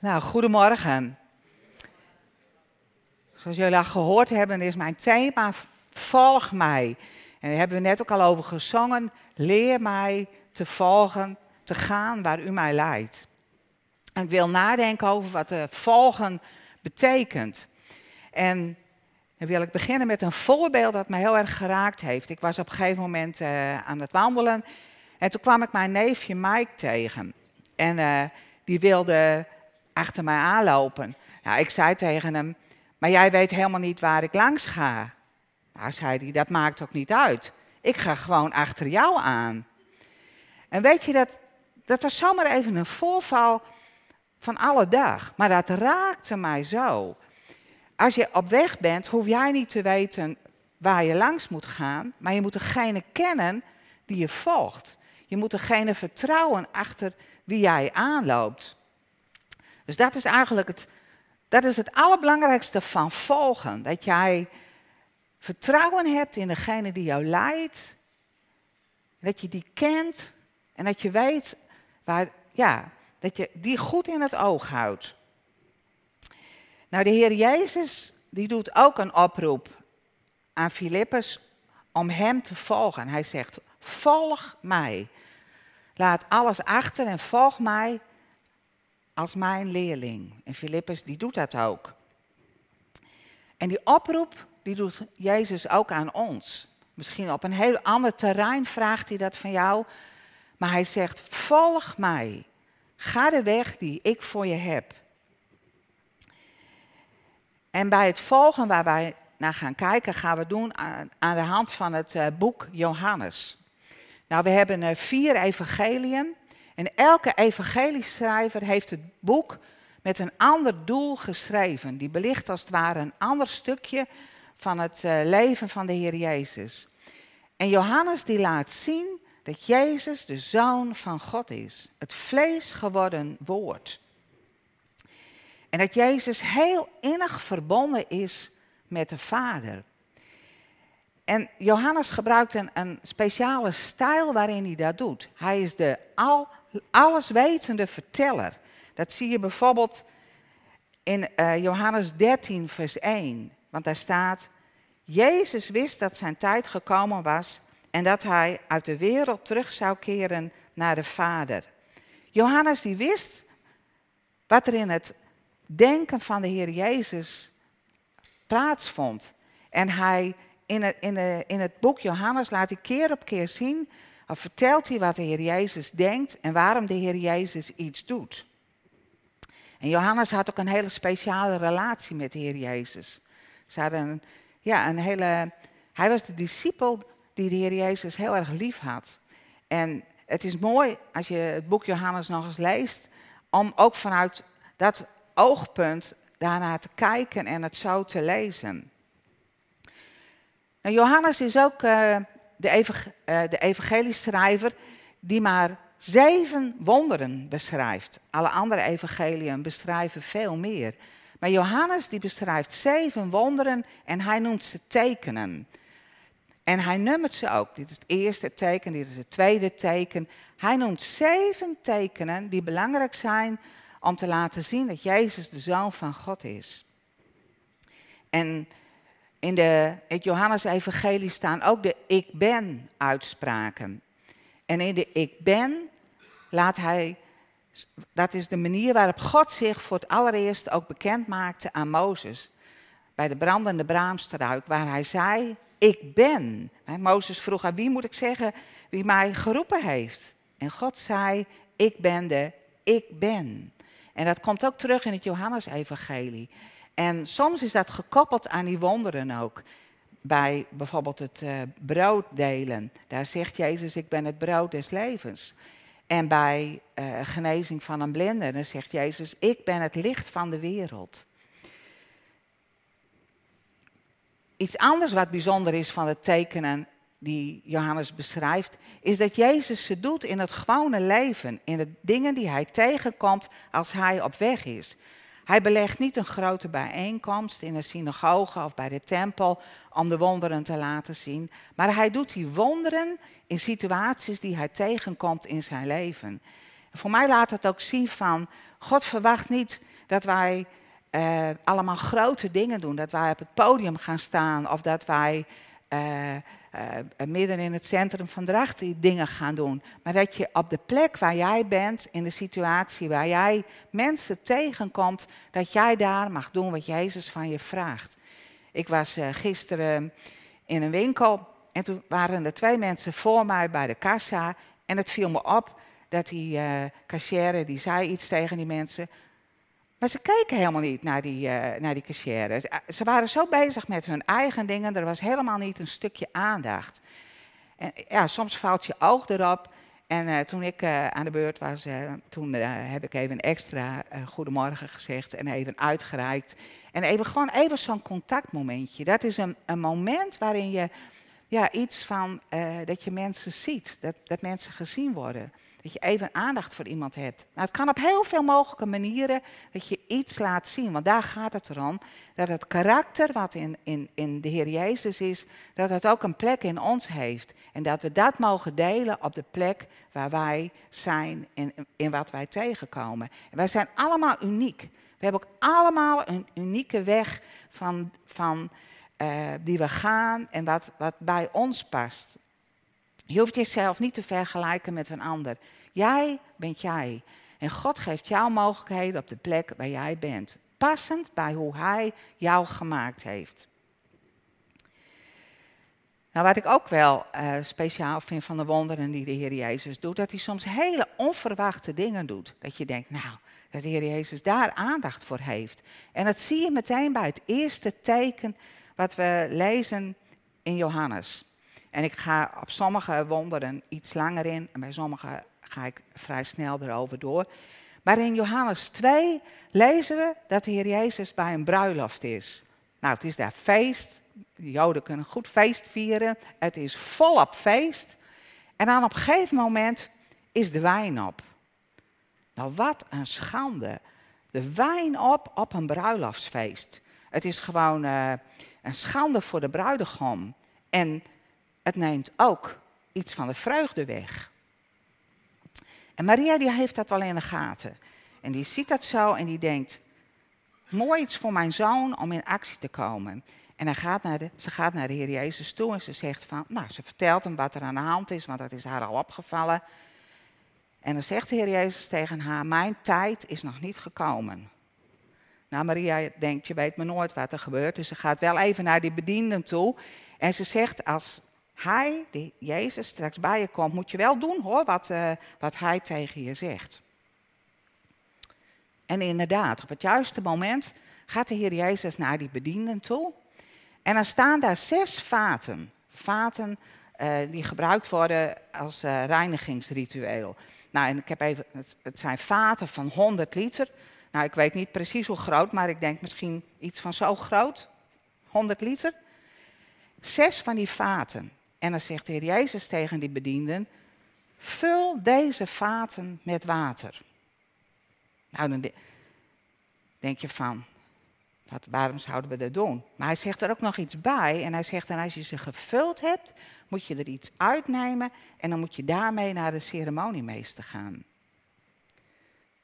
Nou, goedemorgen. Zoals jullie al gehoord hebben, is mijn thema Volg mij. En daar hebben we net ook al over gezongen. Leer mij te volgen, te gaan waar u mij leidt. En ik wil nadenken over wat de volgen betekent. En dan wil ik beginnen met een voorbeeld dat me heel erg geraakt heeft. Ik was op een gegeven moment uh, aan het wandelen en toen kwam ik mijn neefje Mike tegen. En uh, die wilde achter mij aanlopen. Nou, ik zei tegen hem, maar jij weet helemaal niet waar ik langs ga. Nou, zei hij, dat maakt ook niet uit. Ik ga gewoon achter jou aan. En weet je, dat, dat was zomaar even een voorval van alle dag. Maar dat raakte mij zo. Als je op weg bent, hoef jij niet te weten waar je langs moet gaan. Maar je moet degene kennen die je volgt. Je moet degene vertrouwen achter wie jij aanloopt. Dus dat is eigenlijk het, dat is het allerbelangrijkste van volgen. Dat jij vertrouwen hebt in degene die jou leidt. Dat je die kent en dat je weet waar, ja, dat je die goed in het oog houdt. Nou, de Heer Jezus, die doet ook een oproep aan Filippus om hem te volgen. Hij zegt, volg mij. Laat alles achter en volg mij als mijn leerling. En Filippus die doet dat ook. En die oproep die doet Jezus ook aan ons. Misschien op een heel ander terrein vraagt hij dat van jou. Maar hij zegt, volg mij. Ga de weg die ik voor je heb. En bij het volgen waar wij naar gaan kijken, gaan we doen aan, de hand van het uh, boek Johannes. Nou, we hebben uh, vier evangeliën. En elke evangelieschrijver heeft het boek met een ander doel geschreven. Die belicht als het ware een ander stukje van het uh, leven van de Heer Jezus. En Johannes die laat zien dat Jezus de Zoon van God is. Het vlees geworden woord. En dat Jezus heel innig verbonden is met de Vader. En Johannes gebruikt een, een speciale stijl waarin hij dat doet. Hij is de al, alleswetende verteller. Dat zie je bijvoorbeeld in uh, Johannes 13, vers 1. Want daar staat, Jezus wist dat zijn tijd gekomen was en dat hij uit de wereld terug zou keren naar de Vader. Johannes die wist wat er in het denken van de Heer Jezus plaatsvond. En hij in het, in, in het boek Johannes laat hij keer op keer zien, of vertelt hij wat de Heer Jezus denkt en waarom de Heer Jezus iets doet. En Johannes had ook een hele speciale relatie met de Heer Jezus. Ze hadden ja, een hele, hij was de discipel die de Heer Jezus heel erg lief had. En het is mooi als je het boek Johannes nog eens leest, om ook vanuit dat oogpunt daarna te kijken en het zo te lezen. Nou, Johannes is ook uh, uh, de evangelieschrijver die maar zeven wonderen beschrijft. Alle andere evangeliën beschrijven veel meer. Maar Johannes die beschrijft zeven wonderen en hij noemt ze tekenen. En hij nummert ze ook. Dit is het eerste teken, dit is het tweede teken. Hij noemt zeven tekenen die belangrijk zijn om te laten zien dat Jezus de Zoon van God is. En in de, het Johannes-evangelie staan ook de ik ben uitspraken. En in de ik ben laat hij, dat is de manier waarop God zich voor het allereerst ook bekend maakte aan Mozes. Bij de brandende braamstruik, waar hij zei, ik ben. Mozes vroeg aan wie moet ik zeggen wie mij geroepen heeft. En God zei, ik ben de ik ben. En dat komt ook terug in het Johannesevangelie. En soms is dat gekoppeld aan die wonderen ook. Bij bijvoorbeeld het uh, brood delen. Daar zegt Jezus, ik ben het brood des levens. En bij uh, genezing van een blinde, dan zegt Jezus, ik ben het licht van de wereld. Iets anders wat bijzonder is van de tekenen die Johannes beschrijft, is dat Jezus ze doet in het gewone leven, in de dingen die hij tegenkomt als hij op weg is. Hij belegt niet een grote bijeenkomst in een synagoge of bij de tempel om de wonderen te laten zien, maar hij doet die wonderen in situaties die hij tegenkomt in zijn leven. Voor mij laat het ook zien van, God verwacht niet dat wij uh, allemaal grote dingen doen. Dat wij op het podium gaan staan of dat wij uh, uh, midden in het centrum van Dracht dingen gaan doen. Maar dat je op de plek waar jij bent, in de situatie waar jij mensen tegenkomt, dat jij daar mag doen wat Jezus van je vraagt. Ik was gisteren in een winkel en toen waren er twee mensen voor mij bij de kassa. En het viel me op dat die uh, die zei iets tegen die mensen. Maar ze keken helemaal niet naar die, uh, naar die cashier. Ze waren zo bezig met hun eigen dingen, er was helemaal niet een stukje aandacht. En ja, soms valt je oog erop. En uh, toen ik aan de beurt was, toen heb ik even extra goedemorgen gezegd en even uitgereikt. En even gewoon even zo'n contactmomentje. Dat is een, een moment waarin je ja, iets van dat je mensen ziet, dat, dat mensen gezien worden. Dat je even aandacht voor iemand hebt. Nou, het kan op heel veel mogelijke manieren dat je iets laat zien. Want daar gaat het erom dat het karakter wat in, in, in de Heer Jezus is, dat het ook een plek in ons heeft. En dat we dat mogen delen op de plek waar wij zijn en in wat wij tegenkomen. En wij zijn allemaal uniek. We hebben ook allemaal een unieke weg van, van, uh, die we gaan en wat, wat bij ons past. Je hoeft jezelf niet te vergelijken met een ander. Jij bent jij. En God geeft jou mogelijkheden op de plek waar jij bent. Passend bij hoe Hij jou gemaakt heeft. Nou, wat ik ook wel uh, speciaal vind van de wonderen die de Heer Jezus doet, dat hij soms hele onverwachte dingen doet. Dat je denkt, nou, dat de Heer Jezus daar aandacht voor heeft. En dat zie je meteen bij het eerste teken wat we lezen in Johannes. En ik ga op sommige wonderen iets langer in en bij sommige ga ik vrij snel erover door. Maar in Johannes 2 lezen we dat de Heer Jezus bij een bruiloft is. Nou, het is daar feest. De Joden kunnen goed feest vieren. Het is volop feest. En dan op een gegeven moment is de wijn op. Nou, wat een schande. De wijn op op een bruiloftsfeest. Het is gewoon uh, een schande voor de bruidegom. En het neemt ook iets van de vreugde weg. En Maria die heeft dat wel in de gaten. En die ziet dat zo en die denkt, mooi iets voor mijn zoon om in actie te komen. En hij gaat naar de, ze gaat naar de Heer Jezus toe en ze zegt van, nou, ze vertelt hem wat er aan de hand is, want dat is haar al opgevallen. En dan zegt de Heer Jezus tegen haar, mijn tijd is nog niet gekomen. Nou, Maria denkt, je weet me nooit wat er gebeurt, dus ze gaat wel even naar die bedienden toe. En ze zegt, als hij, die Jezus, straks bij je komt, moet je wel doen hoor, wat, uh, wat hij tegen je zegt. En inderdaad, op het juiste moment gaat de Heer Jezus naar die bedienden toe. En dan staan daar zes vaten. Vaten uh, die gebruikt worden als uh, reinigingsritueel. Nou, en ik heb even, het, het, zijn vaten van 100 liter. Nou, ik weet niet precies hoe groot, maar ik denk misschien iets van zo groot. 100 liter. Zes van die vaten. En dan zegt de Heer Jezus tegen die bedienden, vul deze vaten met water. Nou, dan denk je van, wat, waarom zouden we dat doen? Maar hij zegt er ook nog iets bij en hij zegt, en als je ze gevuld hebt, moet je er iets uitnemen en dan moet je daarmee naar de ceremoniemeester gaan.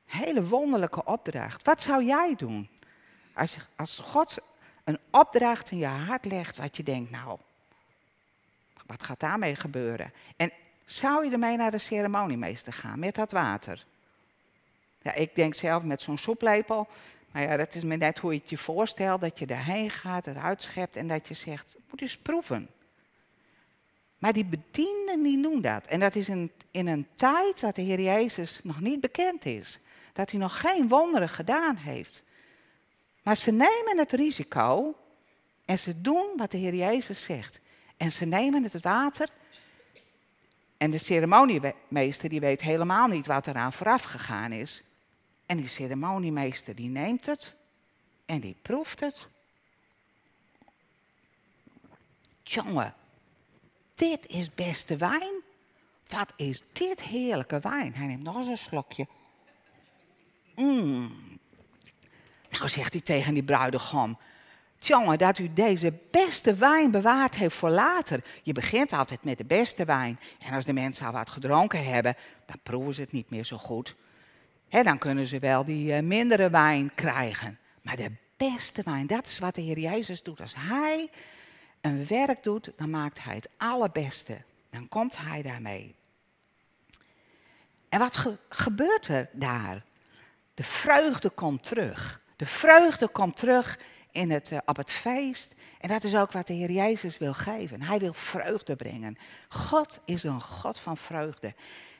Hele wonderlijke opdracht. Wat zou jij doen als, als God een opdracht in je hart legt wat je denkt, nou, wat gaat daarmee gebeuren? En zou je ermee naar de ceremoniemeester gaan met dat water? Ja, ik denk zelf met zo'n soeplepel. Maar ja, dat is me net hoe je het je voorstelt. Dat je erheen gaat, eruit schept en dat je zegt, moet eens proeven. Maar die bedienden die doen dat. En dat is in, in een tijd dat de Heer Jezus nog niet bekend is. Dat hij nog geen wonderen gedaan heeft. Maar ze nemen het risico en ze doen wat de Heer Jezus zegt. En ze nemen het water. En de ceremoniemeester die weet helemaal niet wat eraan vooraf gegaan is. En die ceremoniemeester die neemt het en die proeft het. Jongen, dit is beste wijn. Wat is dit heerlijke wijn? Hij neemt nog eens een slokje. Mm. Nou zegt hij tegen die bruidegom, Jongen, dat u deze beste wijn bewaard heeft voor later. Je begint altijd met de beste wijn. En als de mensen al wat gedronken hebben, dan proeven ze het niet meer zo goed. dan kunnen ze wel die mindere wijn krijgen. Maar de beste wijn, dat is wat de Heer Jezus doet. Als Hij een werk doet, dan maakt Hij het allerbeste. Dan komt Hij daarmee. En wat gebeurt er daar? De vreugde komt terug. De vreugde komt terug in het, uh, op het feest. En dat is ook wat de Heer Jezus wil geven. Hij wil vreugde brengen. God is een God van vreugde.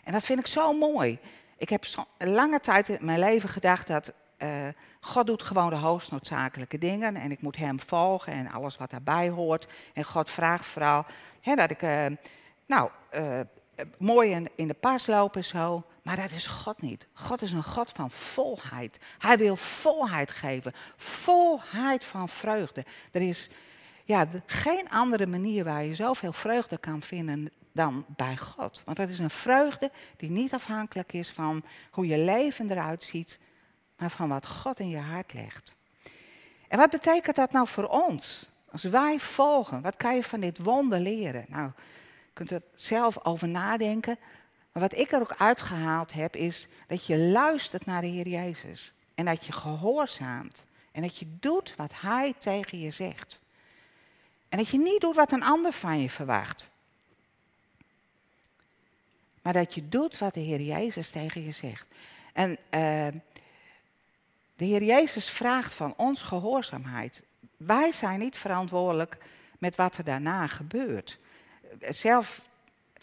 En dat vind ik zo mooi. Ik heb lange tijd in mijn leven gedacht dat uh, God doet gewoon de hoogst noodzakelijke dingen. En ik moet Hem volgen en alles wat daarbij hoort. En God vraagt vooral hè, dat ik uh, nou, mooi in, in de pas loop en zo. Maar dat is God niet. God is een God van volheid. Hij wil volheid geven. Volheid van vreugde. Er is ja, geen andere manier waar je zoveel vreugde kan vinden dan bij God. Want dat is een vreugde die niet afhankelijk is van hoe je leven eruit ziet, maar van wat God in je hart legt. En wat betekent dat nou voor ons? Als wij volgen, wat kan je van dit wonder leren? Nou, je kunt er zelf over nadenken. Maar wat ik er ook uitgehaald heb, is dat je luistert naar de Heer Jezus. En dat je gehoorzaamt. En dat je doet wat Hij tegen je zegt. En dat je niet doet wat een ander van je verwacht. Maar dat je doet wat de Heer Jezus tegen je zegt. En uh, de Heer Jezus vraagt van ons gehoorzaamheid. Wij zijn niet verantwoordelijk met wat er daarna gebeurt. Zelf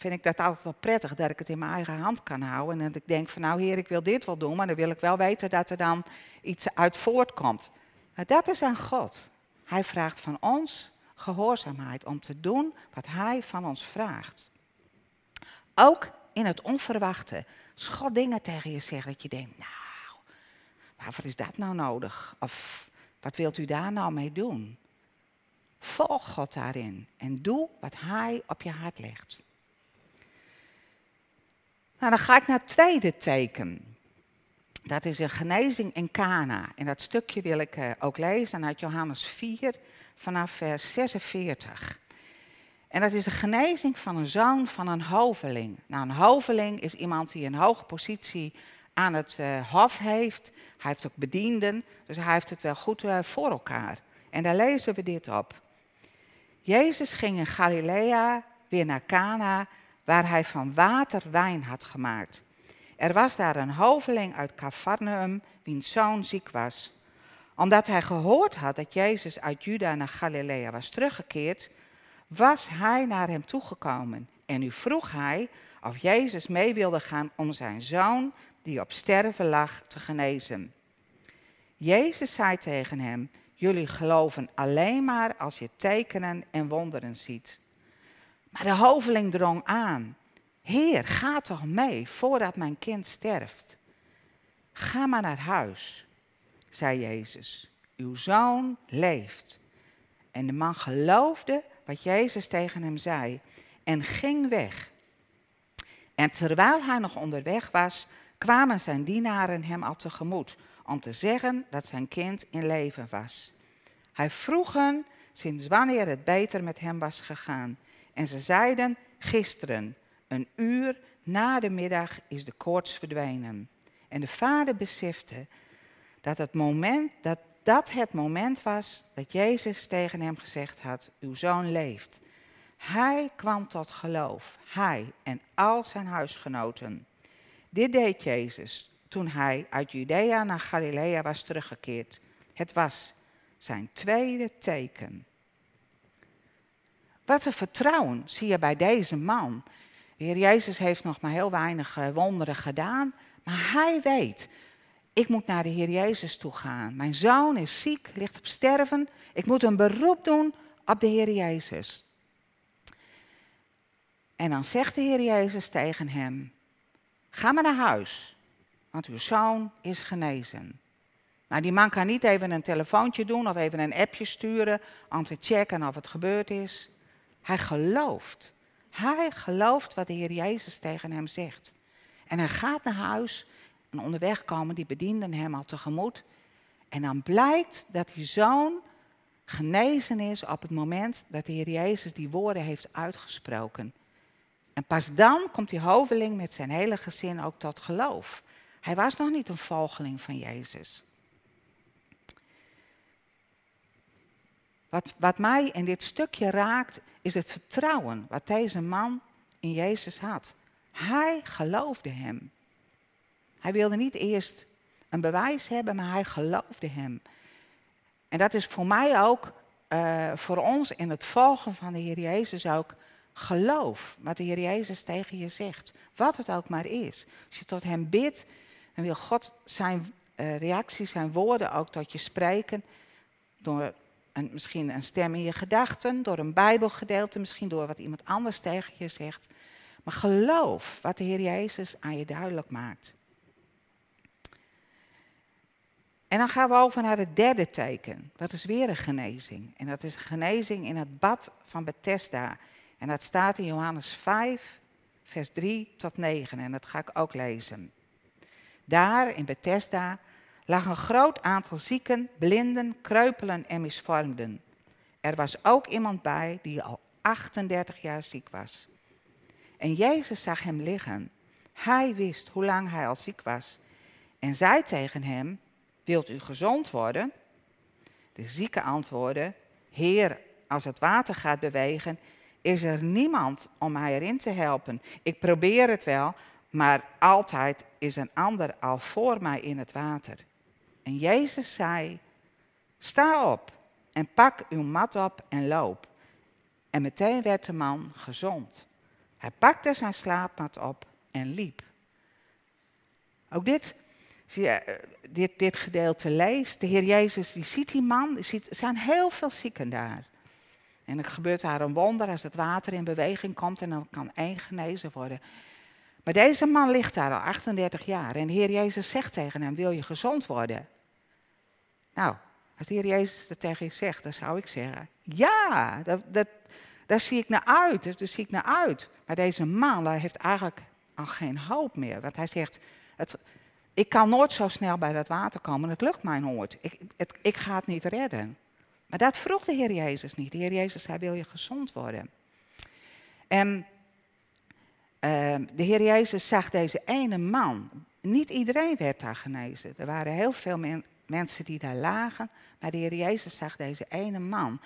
vind ik dat altijd wel prettig dat ik het in mijn eigen hand kan houden. En dat ik denk van nou heer, ik wil dit wel doen, maar dan wil ik wel weten dat er dan iets uit voortkomt. Maar dat is aan God. Hij vraagt van ons gehoorzaamheid om te doen wat hij van ons vraagt. Ook in het onverwachte. Als dingen tegen je zegt dat je denkt, nou, waarvoor is dat nou nodig? Of wat wilt u daar nou mee doen? Volg God daarin en doe wat hij op je hart legt. Nou, dan ga ik naar het tweede teken. Dat is een genezing in Cana. En dat stukje wil ik uh, ook lezen uit Johannes 4 vanaf vers 46. En dat is een genezing van een zoon van een hoveling. Nou, een hoveling is iemand die een hoge positie aan het uh, hof heeft. Hij heeft ook bedienden, dus hij heeft het wel goed voor elkaar. En daar lezen we dit op. Jezus ging in Galilea weer naar Cana waar hij van water wijn had gemaakt. Er was daar een hoveling uit Capharnaum, wiens zoon ziek was. Omdat hij gehoord had dat Jezus uit Juda naar Galilea was teruggekeerd, was hij naar hem toegekomen. En nu vroeg hij of Jezus mee wilde gaan om zijn zoon, die op sterven lag, te genezen. Jezus zei tegen hem: Jullie geloven alleen maar als je tekenen en wonderen ziet. Maar de hoveling drong aan. Heer, ga toch mee voordat mijn kind sterft. Ga maar naar huis, zei Jezus. Uw zoon leeft. En de man geloofde wat Jezus tegen hem zei en ging weg. En terwijl hij nog onderweg was, kwamen zijn dienaren hem al tegemoet om te zeggen dat zijn kind in leven was. Hij vroeg hen sinds wanneer het beter met hem was gegaan. En ze zeiden, gisteren, een uur na de middag, is de koorts verdwenen. En de vader besefte dat het moment, dat, dat het moment was dat Jezus tegen hem gezegd had, uw zoon leeft. Hij kwam tot geloof, hij en al zijn huisgenoten. Dit deed Jezus toen hij uit Judea naar Galilea was teruggekeerd. Het was zijn tweede teken. Wat een vertrouwen zie je bij deze man. De Heer Jezus heeft nog maar heel weinig eh, wonderen gedaan, maar hij weet, ik moet naar de Heer Jezus toe gaan. Mijn zoon is ziek, ligt op sterven. Ik moet een beroep doen op de Heer Jezus. En dan zegt de Heer Jezus tegen hem, ga maar naar huis, want uw zoon is genezen. Nou, die man kan niet even een telefoontje doen of even een appje sturen om te checken of het gebeurd is. Hij gelooft. Hij gelooft wat de Heer Jezus tegen hem zegt. En hij gaat naar huis en onderweg komen die bedienden hem al tegemoet. En dan blijkt dat die zoon genezen is op het moment dat de Heer Jezus die woorden heeft uitgesproken. En pas dan komt die hoveling met zijn hele gezin ook tot geloof. Hij was nog niet een volgeling van Jezus. Wat, wat mij in dit stukje raakt, is het vertrouwen wat deze man in Jezus had. Hij geloofde hem. Hij wilde niet eerst een bewijs hebben, maar hij geloofde hem. En dat is voor mij ook, uh, voor ons in het volgen van de Heer Jezus ook, geloof wat de Heer Jezus tegen je zegt. Wat het ook maar is. Als je tot hem bidt, dan wil God zijn uh, reactie, zijn woorden ook tot je spreken. Door een, misschien een stem in je gedachten, door een Bijbelgedeelte, misschien door wat iemand anders tegen je zegt. Maar geloof wat de Heer Jezus aan je duidelijk maakt. En dan gaan we over naar het derde teken. Dat is weer een genezing. En dat is een genezing in het bad van Bethesda. En dat staat in Johannes 5, vers 3 tot 9. En dat ga ik ook lezen. Daar in Bethesda lag een groot aantal zieken, blinden, kreupelen en misvormden. Er was ook iemand bij die al 38 jaar ziek was. En Jezus zag hem liggen. Hij wist hoe lang hij al ziek was. En zei tegen hem, wilt u gezond worden? De zieke antwoordde, Heer, als het water gaat bewegen, is er niemand om mij erin te helpen. Ik probeer het wel, maar altijd is een ander al voor mij in het water. En Jezus zei, sta op en pak uw mat op en loop. En meteen werd de man gezond. Hij pakte zijn slaapmat op en liep. Ook dit, zie je, eh, dit, dit gedeelte leest. De Heer Jezus die ziet die man, er zijn heel veel zieken daar. En er gebeurt daar een wonder als het water in beweging komt en dan kan één genezen worden. Maar deze man ligt daar al 38 jaar en de Heer Jezus zegt tegen hem, wil je gezond worden? Nou, als de Heer Jezus dat tegen je zegt, dan zou ik zeggen, ja, dat, dat, daar zie ik naar uit, daar zie ik naar uit. Maar deze man heeft eigenlijk al geen hoop meer, want hij zegt, het, ik kan nooit zo snel bij dat water komen, het lukt mij nooit. Ik, het, ik ga het niet redden. Maar dat vroeg de Heer Jezus niet. De Heer Jezus zei, wil je gezond worden? En Ehm, de Heer Jezus zag deze ene man. Niet iedereen werd daar genezen. Er waren heel veel mensen die daar lagen. Maar de Heer Jezus zag deze ene man.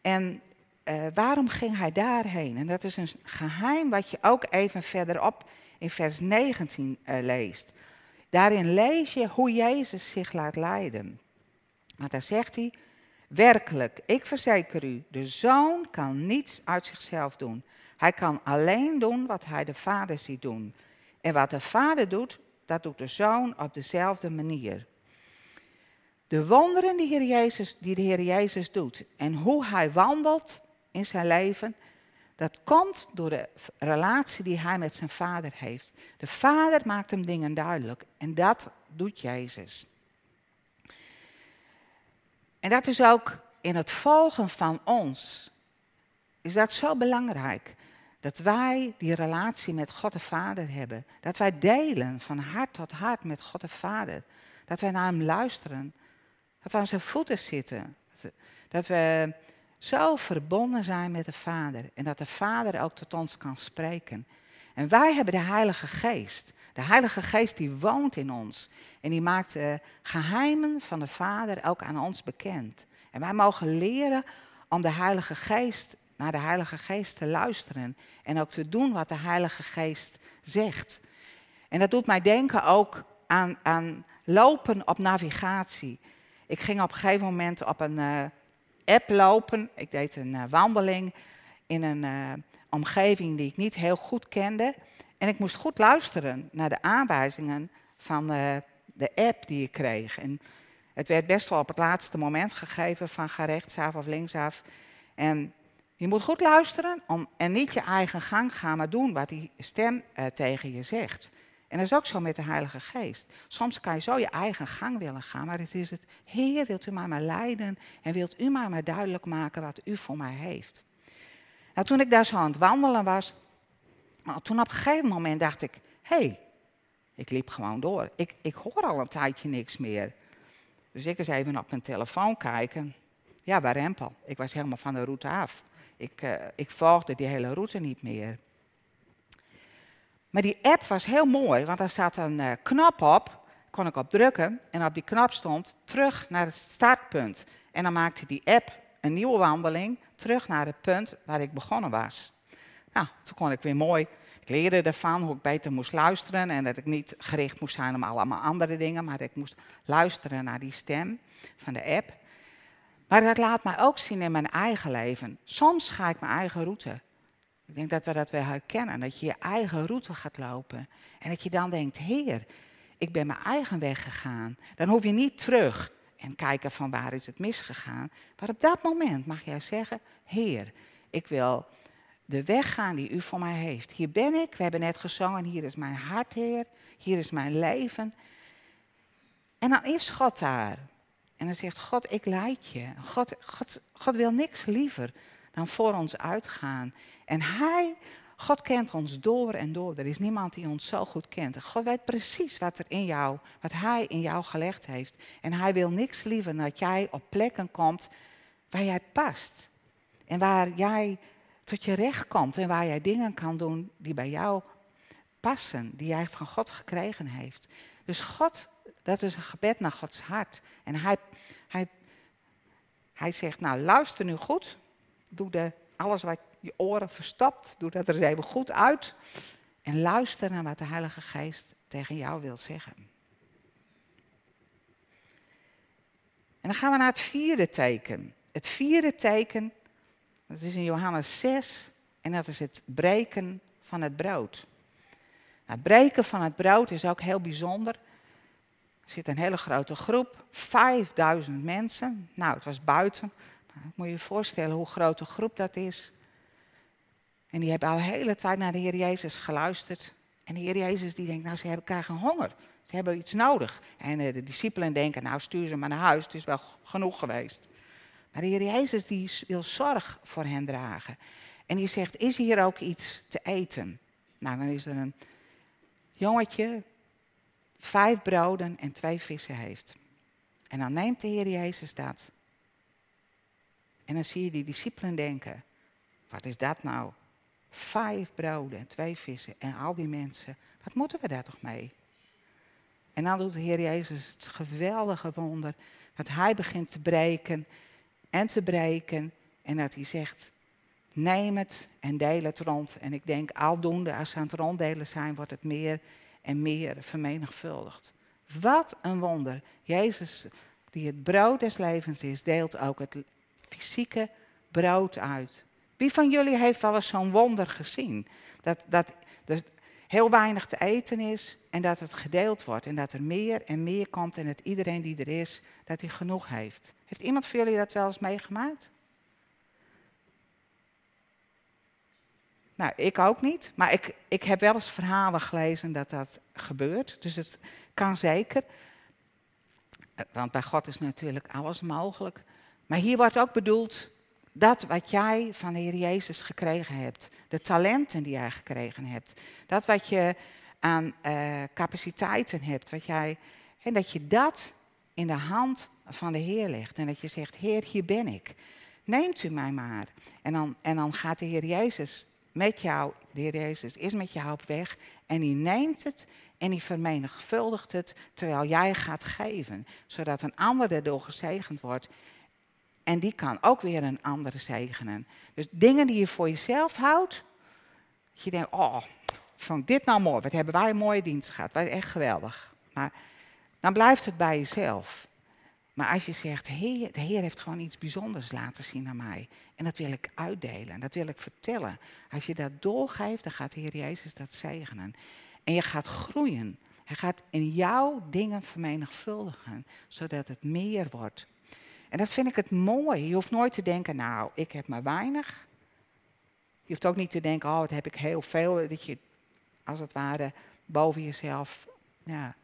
En uh, waarom ging hij daarheen? En dat is een geheim wat je ook even verderop in vers 19 uh, eh, leest. Daarin lees je hoe Jezus zich laat leiden. Want daar zegt hij, werkelijk, ik verzeker u, de zoon kan niets uit zichzelf doen. Hij kan alleen doen wat hij de vader ziet doen. En wat de vader doet, dat doet de zoon op dezelfde manier. De wonderen die, Jezus, die de Heer Jezus doet en hoe hij wandelt in zijn leven, dat komt door de relatie die hij met zijn vader heeft. De vader maakt hem dingen duidelijk en dat doet Jezus. En dat is ook in het volgen van ons, is dat zo belangrijk. Dat wij die relatie met God de Vader hebben. Dat wij delen van hart tot hart met God de Vader. Dat wij naar Hem luisteren. Dat we aan zijn voeten zitten. Dat we zo verbonden zijn met de Vader. En dat de Vader ook tot ons kan spreken. En wij hebben de Heilige Geest. De Heilige Geest die woont in ons. En die maakt de geheimen van de Vader ook aan ons bekend. En wij mogen leren om de Heilige Geest naar de Heilige Geest te luisteren en ook te doen wat de Heilige Geest zegt. En dat doet mij denken ook aan, aan lopen op navigatie. Ik ging op een gegeven moment op een uh, app lopen. Ik deed een uh, wandeling in een uh, omgeving die ik niet heel goed kende. En ik moest goed luisteren naar de aanwijzingen van de app die ik kreeg. En het werd best wel op het laatste moment gegeven van ga rechtsaf of linksaf. En je moet goed luisteren om, en niet je eigen gang gaan, maar doen wat die stem uh, tegen je zegt. En dat is ook zo met de Heilige Geest. Soms kan je zo je eigen gang willen gaan, maar het is het, Heer, wilt u mij maar leiden en wilt u mij maar duidelijk maken wat u voor mij heeft. Nou, toen ik daar zo aan het wandelen was, nou, toen op een gegeven moment dacht ik, hé, hey, ik liep gewoon door. Ik, ik hoor al een tijdje niks meer. Dus ik eens even op mijn telefoon kijken. Ja, bij Rempel. Ik was helemaal van de route af. Ik, uh, ik volgde die hele route niet meer. Maar die app was heel mooi, want daar zat een uh, knop op, kon ik op drukken en op die knop stond terug naar het startpunt. En dan maakte die app een nieuwe wandeling terug naar het punt waar ik begonnen was. Nou, toen kon ik weer mooi, ik leerde ervan hoe ik beter moest luisteren en dat ik niet gericht moest zijn op allemaal andere dingen, maar dat ik moest luisteren naar die stem van de app. Maar dat laat mij ook zien in mijn eigen leven. Soms ga ik mijn eigen route. Ik denk dat we dat wel herkennen, dat je je eigen route gaat lopen. En dat je dan denkt, Heer, ik ben mijn eigen weg gegaan. Dan hoef je niet terug en kijken van waar is het misgegaan. Maar op dat moment mag jij zeggen, Heer, ik wil de weg gaan die u voor mij heeft. Hier ben ik, we hebben net gezongen, hier is mijn hart, Heer. Hier is mijn leven. En dan is God daar. En dan zegt God, ik leid je. God, God, God wil niks liever dan voor ons uitgaan. En Hij, God kent ons door en door. Er is niemand die ons zo goed kent. God weet precies wat er in jou, wat Hij in jou gelegd heeft. En Hij wil niks liever dat jij op plekken komt waar jij past. En waar jij tot je recht komt en waar jij dingen kan doen die bij jou passen, die jij van God gekregen heeft. Dus God, dat is een gebed naar Gods hart. En hij, hij, hij zegt, nou luister nu goed, doe de, alles wat je oren verstopt, doe dat er even goed uit. En luister naar wat de Heilige Geest tegen jou wil zeggen. En dan gaan we naar het vierde teken. Het vierde teken dat is in Johannes 6 en dat is het breken van het brood. Nou, het breken van het brood is ook heel bijzonder. Er zit een hele grote groep, 5000 mensen. Nou, het was buiten. Nou, moet je je voorstellen hoe groot groep dat is. En die hebben al de hele tijd naar de Heer Jezus geluisterd. En de Heer Jezus die denkt, nou ze hebben, krijgen honger. Ze hebben iets nodig. En eh, de discipelen denken, nou stuur ze maar naar huis, het is wel genoeg geweest. Maar de Heer Jezus die wil zorg voor hen dragen. En die zegt, is hier ook iets te eten? Nou, dan is er een jongetje, vijf broden en twee vissen heeft. En dan neemt de Heer Jezus dat. En dan zie je die discipelen denken, wat is dat nou? Vijf broden en twee vissen en al die mensen, wat moeten we daar toch mee? En dan doet de Heer Jezus het geweldige wonder dat hij begint te breken en te breken. En dat hij zegt, neem het en deel het rond. En ik denk, aldoende als ze aan het ronddelen zijn, wordt het meer en meer vermenigvuldigd. Wat een wonder. Jezus, die het brood des levens is, deelt ook het fysieke brood uit. Wie van jullie heeft wel eens zo'n wonder gezien? Dat, dat, dat heel weinig te eten is en dat het gedeeld wordt. En dat er meer en meer komt en dat iedereen die er is, dat hij genoeg heeft. Heeft iemand van jullie dat wel eens meegemaakt? Nou, ik ook niet. Maar ik, ik heb wel eens verhalen gelezen dat dat gebeurt. Dus het kan zeker. Want bij God is natuurlijk alles mogelijk. Maar hier wordt ook bedoeld dat wat jij van de Heer Jezus gekregen hebt. De talenten die jij gekregen hebt. Dat wat je aan uh, capaciteiten hebt. Wat jij, en dat je dat in de hand van de Heer legt. En dat je zegt, Heer, hier ben ik. Neemt u mij maar. En dan, en dan gaat de Heer Jezus met jou, de Heer Jezus is met jou op weg. En die neemt het en die vermenigvuldigt het terwijl jij gaat geven. Zodat een ander erdoor gezegend wordt. En die kan ook weer een andere zegenen. Dus dingen die je voor jezelf houdt. Dat je denkt, oh, van dit nou mooi. Wat hebben wij een mooie dienst gehad. Wat echt geweldig. Maar dan blijft het bij jezelf. Maar als je zegt, de Heer heeft gewoon iets bijzonders laten zien aan mij. En dat wil ik uitdelen, dat wil ik vertellen. Als je dat doorgeeft, dan gaat de Heer Jezus dat zegenen. En je gaat groeien. Hij gaat in jouw dingen vermenigvuldigen, zodat het meer wordt. En dat vind ik het mooi. Je hoeft nooit te denken, nou, ik heb maar weinig. Je hoeft ook niet te denken, oh, wat heb ik heel veel. Dat je, als het ware, boven jezelf ja,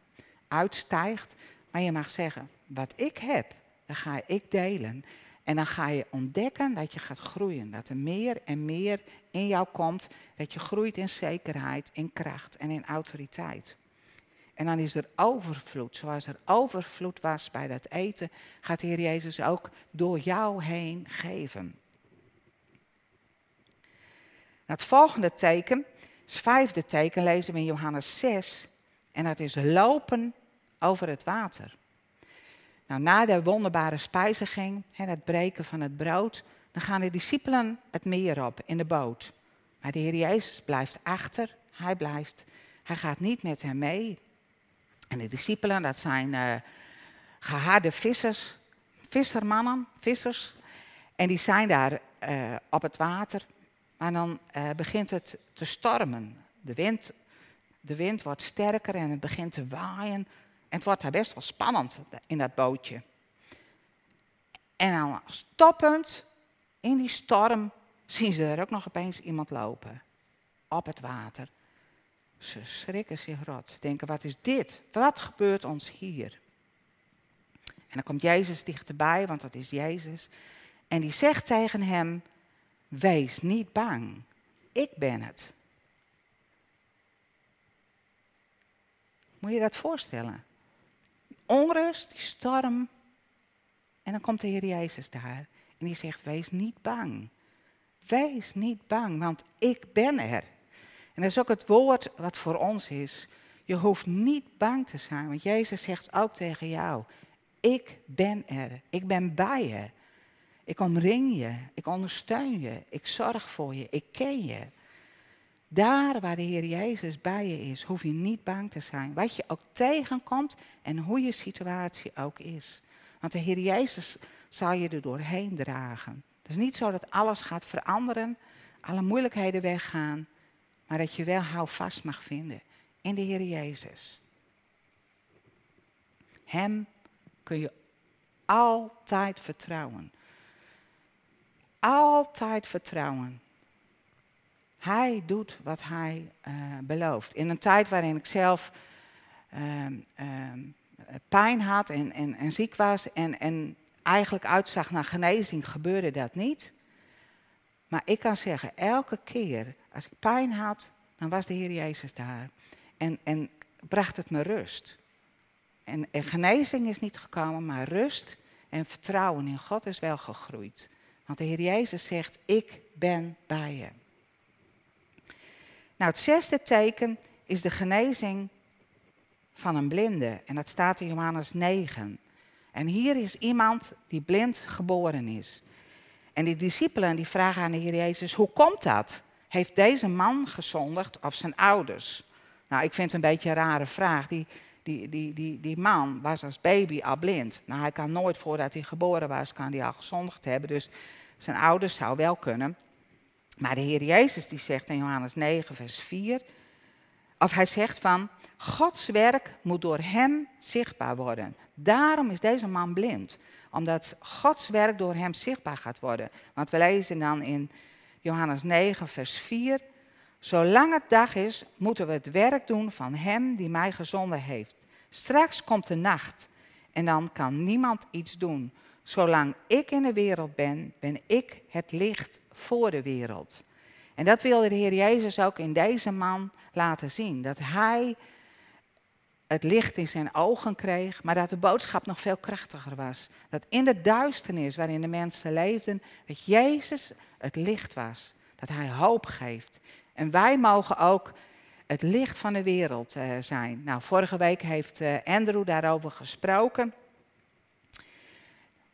uitstijgt. Maar je mag zeggen, wat ik heb, dan ga ik delen. En dan ga je ontdekken dat je gaat groeien. Dat er meer en meer in jou komt. Dat je groeit in zekerheid, in kracht en in autoriteit. En dan is er overvloed. Zoals er overvloed was bij dat eten, gaat de Heer Jezus ook door jou heen geven. Het volgende teken Het vijfde teken lezen we in Johannes 6. En dat is lopen over het water. Nou, na de wonderbare spijziging, het breken van het brood, dan gaan de discipelen het meer op in de boot. Maar de Heer Jezus blijft achter. Hij blijft. Hij gaat niet met hem mee. En de discipelen, dat zijn uh, gehaarde vissers, vissermannen, vissers. En die zijn daar uh, op het water. Maar dan uh, begint het te stormen. De wind, de wind wordt sterker en het begint te waaien. En het wordt daar best wel spannend in dat bootje. En dan stoppend in die storm zien ze er ook nog opeens iemand lopen. Op het water. Ze schrikken zich rot. Denken, wat is dit? Wat gebeurt ons hier? En dan komt Jezus dichterbij, want dat is Jezus. En die zegt tegen hem, wees niet bang. Ik ben het. Moet je dat voorstellen? Onrust, die storm. En dan komt de Heer Jezus daar. En die zegt, wees niet bang. Wees niet bang, want ik ben er. En dat is ook het woord wat voor ons is. Je hoeft niet bang te zijn, want Jezus zegt ook tegen jou, ik ben er, ik ben bij je. Ik omring je, ik ondersteun je, ik zorg voor je, ik ken je. Daar waar de Heer Jezus bij je is, hoef je niet bang te zijn. Wat je ook tegenkomt en hoe je situatie ook is. Want de Heer Jezus zal je er doorheen dragen. Het is niet zo dat alles gaat veranderen, alle moeilijkheden weggaan, maar dat je wel houvast mag vinden in de Heer Jezus. Hem kun je altijd vertrouwen. Altijd vertrouwen. Hij doet wat hij uh, belooft. In een tijd waarin ik zelf uh, uh, pijn had en, en, en, ziek was en, en eigenlijk uitzag naar genezing, gebeurde dat niet. Maar ik kan zeggen, elke keer als ik pijn had, dan was de Heer Jezus daar. En, en bracht het me rust. En, en genezing is niet gekomen, maar rust en vertrouwen in God is wel gegroeid. Want de Heer Jezus zegt, ik ben bij je. Nou, het zesde teken is de genezing van een blinde. En dat staat in Johannes 9. En hier is iemand die blind geboren is. En die discipelen die vragen aan de Heer Jezus, hoe komt dat? Heeft deze man gezondigd of zijn ouders? Nou, ik vind het een beetje een rare vraag. Die, die, die, die, die man was als baby al blind. Nou, hij kan nooit voordat hij geboren was, kan hij al gezondigd hebben. Dus zijn ouders zou wel kunnen. Maar de Heer Jezus die zegt in Johannes 9, vers 4, of hij zegt van, Gods werk moet door hem zichtbaar worden. Daarom is deze man blind, omdat Gods werk door hem zichtbaar gaat worden. Want we lezen dan in Johannes 9, vers 4, zolang het dag is, moeten we het werk doen van hem die mij gezonden heeft. Straks komt de nacht en dan kan niemand iets doen. Zolang ik in de wereld ben, ben ik het licht voor de wereld. En dat wilde de Heer Jezus ook in deze man laten zien. Dat hij het licht in zijn ogen kreeg, maar dat de boodschap nog veel krachtiger was. Dat in de duisternis waarin de mensen leefden, dat Jezus het licht was. Dat hij hoop geeft. En wij mogen ook het licht van de wereld uh, zijn. Nou, vorige week heeft uh, Andrew daarover gesproken.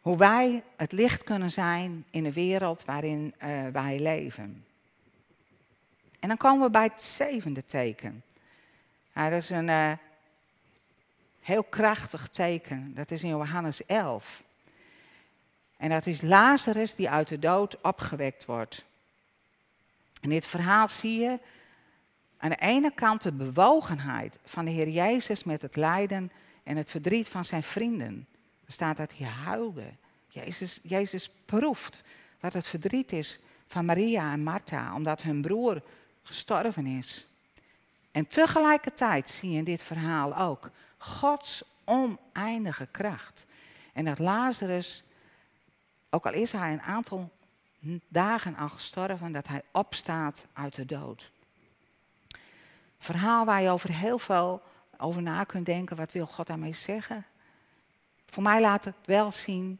Hoe wij het licht kunnen zijn in de wereld waarin uh, wij leven. En dan komen we bij het zevende teken. Dat is een uh, heel krachtig teken. Dat is in Johannes 11. En dat is Lazarus die uit de dood opgewekt wordt. In dit verhaal zie je aan de ene kant de bewogenheid van de Heer Jezus met het lijden en het verdriet van zijn vrienden. Staat dat hij huilde. Jezus, Jezus proeft wat het verdriet is van Maria en Martha, omdat hun broer gestorven is. En tegelijkertijd zie je in dit verhaal ook Gods oneindige kracht. En dat Lazarus, ook al is hij een aantal dagen al gestorven, dat hij opstaat uit de dood. Verhaal waar je over heel veel over na kunt denken, wat wil God daarmee zeggen? Voor mij laat het wel zien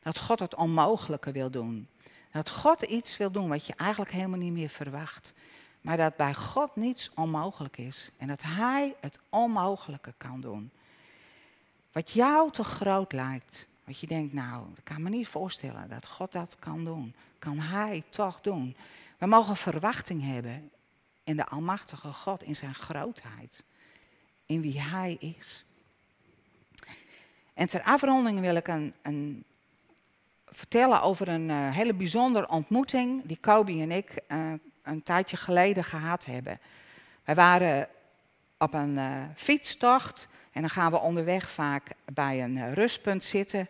dat God het onmogelijke wil doen. Dat God iets wil doen wat je eigenlijk helemaal niet meer verwacht. maar dat bij God niets onmogelijk is. En dat Hij het onmogelijke kan doen. Wat jou te groot lijkt, wat je denkt, nou, ik kan me niet voorstellen dat God dat kan doen. Kan Hij toch doen. We mogen verwachting hebben in de Almachtige God, in zijn grootheid. In wie Hij is. En ter afronding wil ik een, een vertellen over een uh, hele bijzondere ontmoeting die Kobe en ik uh, een tijdje geleden gehad hebben. Wij waren op een uh, fietstocht en dan gaan we onderweg vaak bij een rustpunt zitten.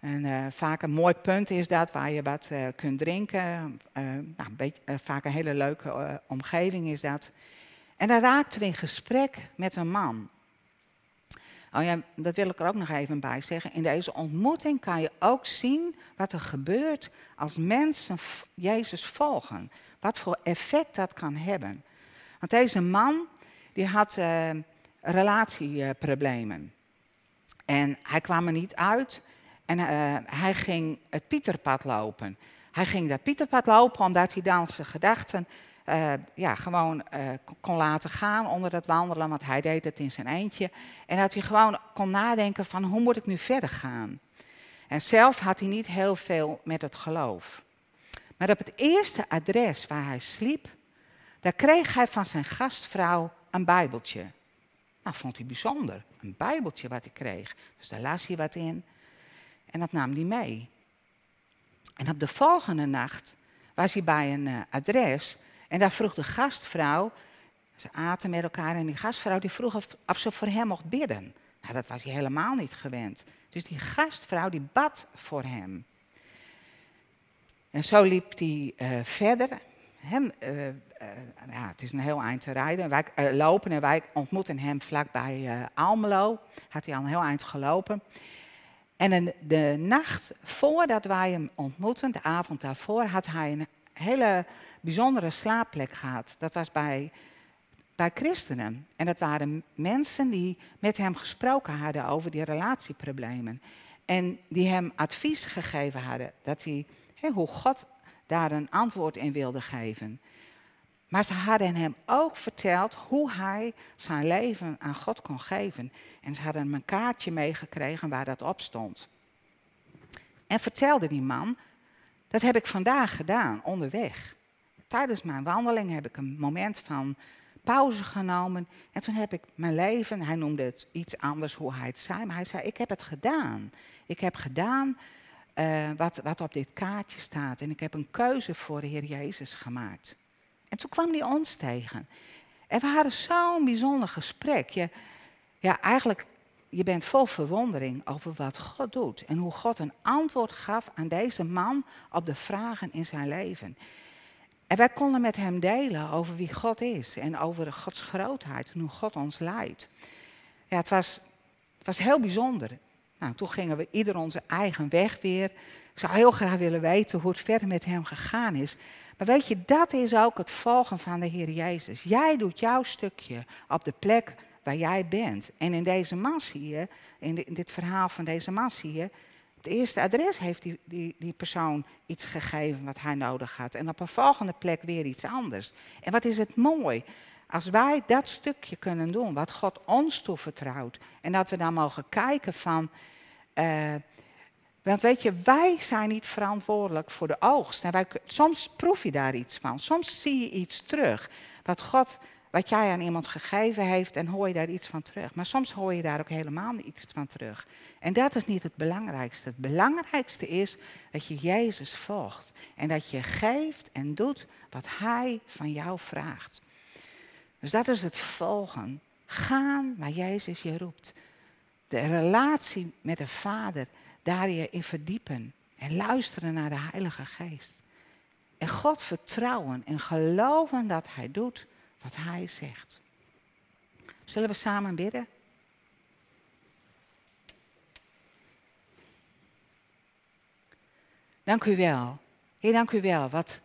En vaak een mooi punt is dat waar je wat kunt drinken. nou, een beetje, vaak een hele leuke omgeving is dat. En dan raakten we in gesprek met een man. Oh ja, dat wil ik er ook nog even bij zeggen. In deze ontmoeting kan je ook zien wat er gebeurt als mensen Jezus volgen. Wat voor effect dat kan hebben. Want deze man, die had uh, relatieproblemen. En hij kwam er niet uit en uh, hij ging het Pieterpad lopen. Hij ging dat Pieterpad lopen omdat hij dan zijn gedachten uh, ja, gewoon uh, kon laten gaan onder dat wandelen, want hij deed het in zijn eentje. En dat hij gewoon kon nadenken van hoe moet ik nu verder gaan. En zelf had hij niet heel veel met het geloof. Maar op het eerste adres waar hij sliep, daar kreeg hij van zijn gastvrouw een bijbeltje. Nou, vond hij bijzonder, een bijbeltje wat hij kreeg. Dus daar las hij wat in en dat nam hij mee. En op de volgende nacht was hij bij een uh, adres en daar vroeg de gastvrouw, ze aten met elkaar en die gastvrouw die vroeg of, of ze voor hem mocht bidden. Nou, dat was hij helemaal niet gewend. Dus die gastvrouw die bad voor hem. En zo liep hij uh, verder. Hem, uh, uh, ja, het is een heel eind te rijden. Wij lopen en wij ontmoeten hem vlakbij Almelo. Had hij al een heel eind gelopen. En de nacht voordat wij hem ontmoeten, de avond daarvoor, had hij een hele bijzondere slaapplek gehad. Dat was bij, bij christenen. En dat waren mensen die met hem gesproken hadden over die relatieproblemen. En die hem advies gegeven hadden dat hij, hoe God daar een antwoord in wilde geven. Maar ze hadden hem ook verteld hoe hij zijn leven aan God kon geven. En ze hadden hem een kaartje meegekregen waar dat op stond. En vertelde die man, dat heb ik vandaag gedaan, onderweg tijdens mijn wandeling heb ik een moment van pauze genomen. En toen heb ik mijn leven, hij noemde het iets anders hoe hij het zei, maar hij zei, ik heb het gedaan. Ik heb gedaan uh, wat, wat op dit kaartje staat. En ik heb een keuze voor de Heer Jezus gemaakt. En toen kwam hij ons tegen. En we hadden zo'n bijzonder gesprek. Je, ja, eigenlijk, je bent vol verwondering over wat God doet. En hoe God een antwoord gaf aan deze man op de vragen in zijn leven. En wij konden met hem delen over wie God is en over Gods grootheid en hoe God ons leidt. Ja, het was, het was heel bijzonder. Nou, toen gingen we ieder onze eigen weg weer. Ik zou heel graag willen weten hoe het verder met hem gegaan is. Maar weet je, dat is ook het volgen van de Heer Jezus. Jij doet jouw stukje op de plek waar jij bent. En in deze man zie in, dit verhaal van deze man zie het eerste adres heeft die, die, die persoon iets gegeven wat hij nodig had. En op een volgende plek weer iets anders. En wat is het mooi als wij dat stukje kunnen doen, wat God ons toevertrouwt. En dat we dan mogen kijken van. Uh, want weet je, wij zijn niet verantwoordelijk voor de oogst. Wij, soms proef je daar iets van. Soms zie je iets terug. Wat God wat jij aan iemand gegeven heeft en hoor je daar iets van terug. Maar soms hoor je daar ook helemaal iets van terug. En dat is niet het belangrijkste. Het belangrijkste is dat je Jezus volgt en dat je geeft en doet wat Hij van jou vraagt. Dus dat is het volgen. Gaan waar Jezus je roept. De relatie met de Vader, daar je in verdiepen en luisteren naar de Heilige Geest. En God vertrouwen en geloven dat Hij doet wat Hij zegt. Zullen we samen bidden? Dank u wel. Heer, dank u wel. Wat,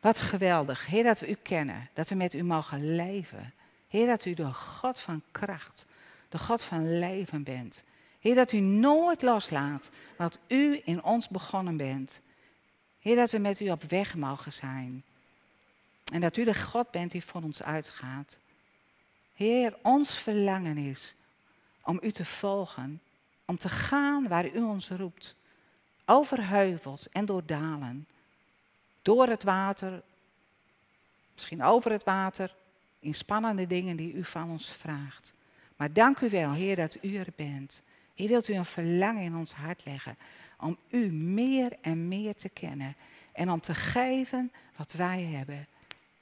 wat geweldig. Heer, dat we u kennen. Dat we met u mogen leven. Heer, dat u de God van kracht, de God van leven bent. Heer, dat u nooit loslaat wat u in ons begonnen bent. Heer, dat we met u op weg mogen zijn. En dat u de God bent die voor ons uitgaat. Heer, ons verlangen is om u te volgen, om te gaan waar u ons roept. Over heuvels en door dalen. Door het water, misschien over het water, in spannende dingen die u van ons vraagt. Maar dank u wel, Heer, dat u er bent. Heer, wilt u een verlangen in ons hart leggen om u meer en meer te kennen en om te geven wat wij hebben.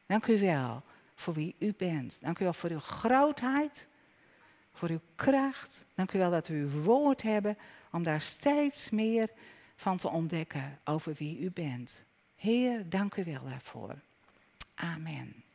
Dank u wel voor wie u bent. Dank u wel voor uw grootheid, voor uw kracht. Dank u wel dat u uw woord hebben om daar steeds meer van te ontdekken over wie u bent. Heer, dank u wel daarvoor. Amen.